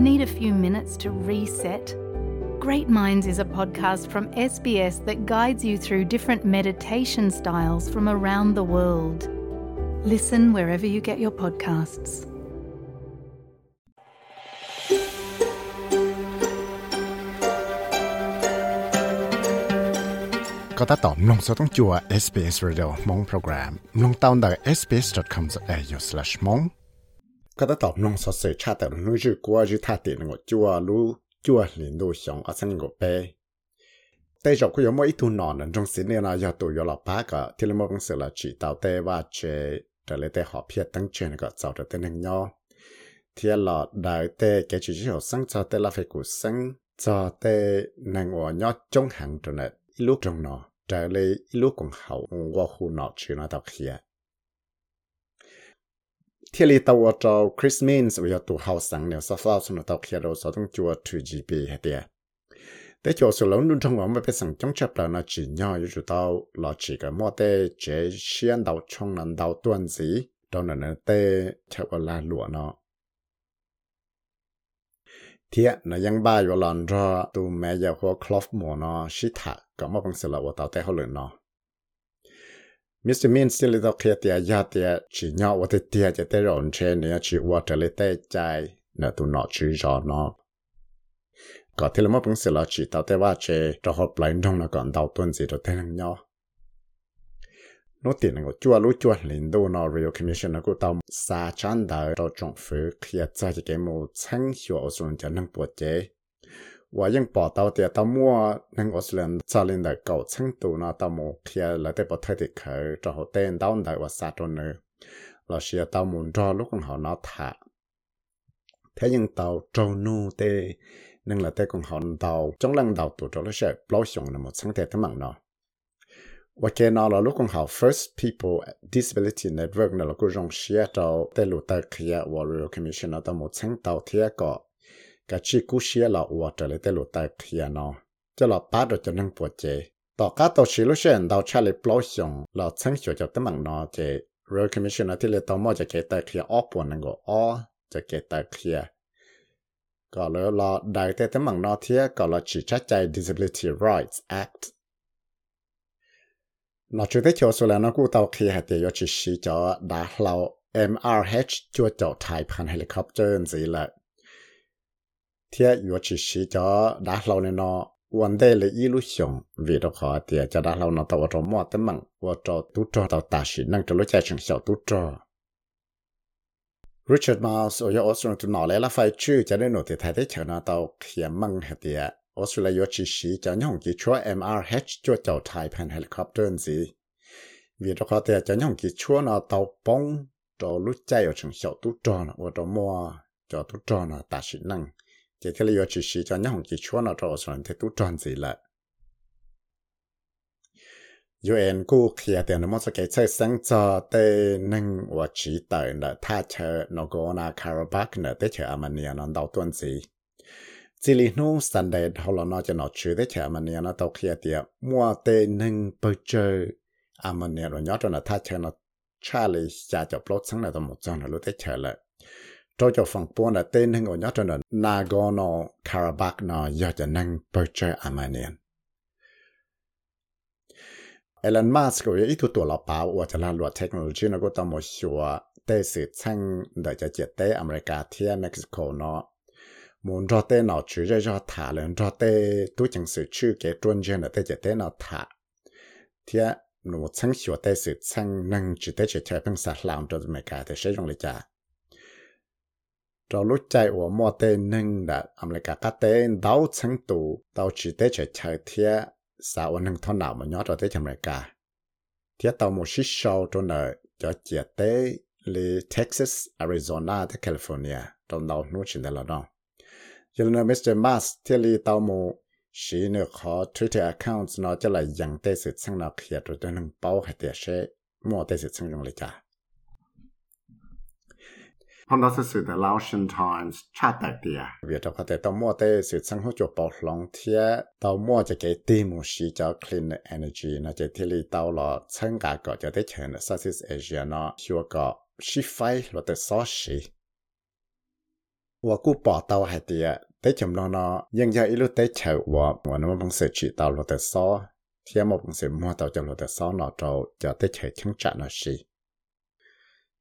Need a few minutes to reset? Great Minds is a podcast from SBS that guides you through different meditation styles from around the world. Listen wherever you get your podcasts. có ta tóm lòng số ต้องจัว SBS Radio มองโปรแกรมลงตาวน์ได้ sbs.com.au/mong ก็ta tóm lòng số sẽ chat được nuôi chữ qua chữ thà tiền ngồi chua lu chua liền đồ xong ở sân ngồi bè tại chỗ có mỗi ít thu nọ nên trong sinh này là do tụi yo là ba cái thì là một cái sự là chỉ tạo tệ và chế trở lại tệ họ phía tăng trên cái tạo ra tên hình nhau thì là đại tệ cái chỉ số sinh cho tệ là phải của sinh cho tệ năng ở nhau trong hàng trở này lúc trong nó trở lại lúc còn hậu qua khu nọ chỉ nó đọc kia thiên lý tàu cho Chris Means vì tụ hậu sáng nếu sao sao nó đọc kia rồi sao tung chùa 2GB hết địa để cho số lớn luôn trong vòng mà phải sang trong chấp là nó chỉ nhau như chủ tàu là chỉ cái mua tê chế xiên đầu trong lần đầu tuần gì đó là nó tê theo là lụa nó thiệt nó ยังบ้าอยู่หลอนรอตูแม่ยาหัวคลอฟหมอเนาะชิถะก็มาบังสละว่าต่อแต่เขาเลยเนาะ Mr. Min still little kia tia, ya tia chỉ nhỏ và tia tia chỉ tới che trên nữa chỉ và trở lại tới chạy nè tụ nọ chỉ rõ nó có thể là mất bằng sự là chỉ tao tới ba chế cho họ lại đông là còn tao tuân gì rồi tới làm nhau nó tiền là chua lú chua lên đâu nó real commission nó cũng tao sa chán đời cho trong phủ kia ra à chỉ cái mù sáng hiệu ở à xuống cho năng bộ chế ว่าเตียจะได้ร้อนเชนเนี่ยchỉว่าจะเลยได้ใจเนาะตูเนาะชีรอเนาะก็ที่เรามาบังสละchỉ ต่อแต่ว่าเจจะหอบไหลตรงนะก่อนดาวต้นสิจะได้นั่งเนาะ nó tiền nó chua lú chua liền đô nó Rio Commission nó cũng tao xa chán đời cho trong phủ khi ra chỉ cái mù thanh hiệu xuân cho năng bộ chế và những bỏ tao thì tao mua năng Australia cho lên đời cầu thanh tụ nó tao mù khi là để bỏ thay thì khởi cho họ tên tao đời và xa cho nữa là xia tao muốn cho lúc còn họ nó thả thế nhưng tao trâu nu tê nên là tê còn họ tao trong lần đầu tụ cho nó sẽ bao xong là một sáng thế thế mạng nó và cái nào là lúc còn học First People Disability Network là lúc rong xia tàu tại lúc tại kia Warrior Commission ở một sáng tàu thiệt có cái chi cú xia là và trở lại tại lúc tại kia nó cho là ba được cho nên bộ chế tàu cá tàu xí lúc xuyên tàu cha lại bao xong là sáng sửa cho tấm bằng nó chế Royal Commission ở thì là tàu mua cho cái tại kia ở bộ năng go ở cho cái tại kia có lẽ là đại tại tấm bằng nó thiệt có là chỉ trách chạy Disability Rights Act. Nó chủ tế cho số là nó cũng tàu khi hạt tiền chỉ sử cho đã lâu MRH cho cho thái pan helicopter gì là thế yếu chỉ sĩ cho đã lâu nên nó vấn đề là ý lúc xong vì đó khó thì cho đã lâu nó tao cho mò tấm mặn. Và cho tú cho tao ta sĩ năng cho lối chạy chẳng sợ tú cho Richard Miles ở ở Australia tụi nó lại là phải chứ cho nên nó thì thay thế cho nó, tao khiến măng hết thì Australia yếu chỉ sĩ cho nhóm kỹ chúa MRH chúa cháu Thái Pan Helicopter gì? Vì đó khó thì cho nhóm kỹ chúa nó, tao bóng cho lúc chạy ở chẳng sợ tú cho nó và cho mò cho tú cho nó ta sĩ năng. Chỉ thế là chỉ sĩ cho nhau kỳ chúa nó cho Australia thế 肚 tròn gì lại. UN cũng kia tiền nó mất cái chơi sáng cho tê nâng và chỉ tới là tha chờ nó có na Karabakh nữa, tới chờ Armenia nó đầu tuần gì chỉ lý nô sẵn đề họ là nó cho nó chữ đấy chả mà nó tao kia tiền, mua tê nâng bơ chơi à rồi nhớ cho nó thay cho nó cha lý xa cho plot sáng là tao một trong là lúc đấy chả lại cho cho phòng buôn là tên hình rồi nhớ cho nó Nagorno Karabakh nó giờ cho năng bởi chơi Armenian Elon Musk có ý tụ là bảo và cho là luật technology nó có tầm một số tế sự chăng để cho chế tế America thiên Mexico nó muốn cho tế nó chú ra cho thả lên cho tế tu chẳng sự chữ kế chuyên gia là tế chế tế nó thả. Thì nó một sáng sửa tế sự chăng năng chỉ tế chế tế bằng sát làm cho America cái thì sẽ dùng lại trả lúc chạy ở mua tên năng đã làm lại cả các tên đau sáng tù đau chỉ tên chỉ theo theo sao năng thon nào mà nhớ cho tên chẳng mấy cái thì tao một xí sau cho nó cho chỉ tên Texas, Arizona, California, trong đầu nó chỉ là đó cho nên Mr. Mas thì li tao mù chỉ nữa khó Twitter account nó cho là dành tê sự sang nào kia rồi tôi nâng bao hạt tiền sẽ mua tê sự sang dùng lấy cả hôm đó sẽ sự the Laotian Times cha tạc địa việc đó có thể tao mua tới sự sang hỗ trợ bảo lòng thế tao mua cho cái team một sự cho clean energy nó chỉ thiết lý tao là sang cả cái cho tới chuyện Southeast Asia nó hiệu quả sĩ phái là tới sáu và cú bỏ tao hay địa tới chấm nó nó nhưng giờ ít lúc tới chờ và và nó không sự chỉ tao là tới sáu thế mà không sự mua tao cho là tới sáu nó cho cho tới chờ chẳng trả nó gì.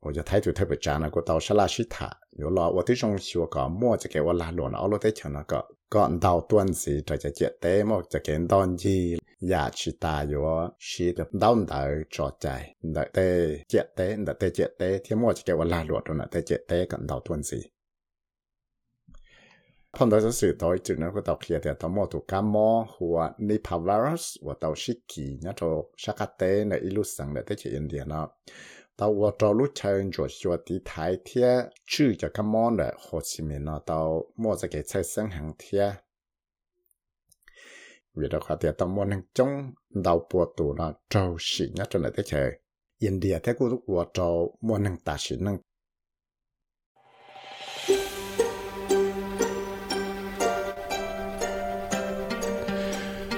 我就态度特别差那个到沙拉西塔，有了我对中学个莫就给我拉落了，我在抢那个讲到段子，这就接得莫就给当机也去打有是的到到着在，那得接得那得接得，天莫就给我拉落了，那得接得跟到段子。碰到这时代，就那个到去的到莫度感冒或尼帕 virus，我到是奇，那就沙卡得那一路上的得去印度呢。 tao vừa trò lúc chơi cho cho tí thái thia chữ cho cái là hồ chí minh nó tao mua ra cái chơi sáng hàng thia vì đó khá tiệt tao năng trong đầu bộ tù nó trâu xỉ nhất cho lại thế chơi. India thế cũng lúc vừa trò mua năng tà xỉ năng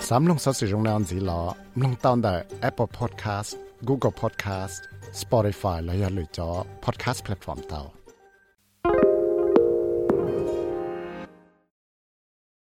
Sám sử dụng nào gì lọ, lông tao Apple Podcast. Google Podcast, Spotify และอย่าลืมจอ podcast platform เตา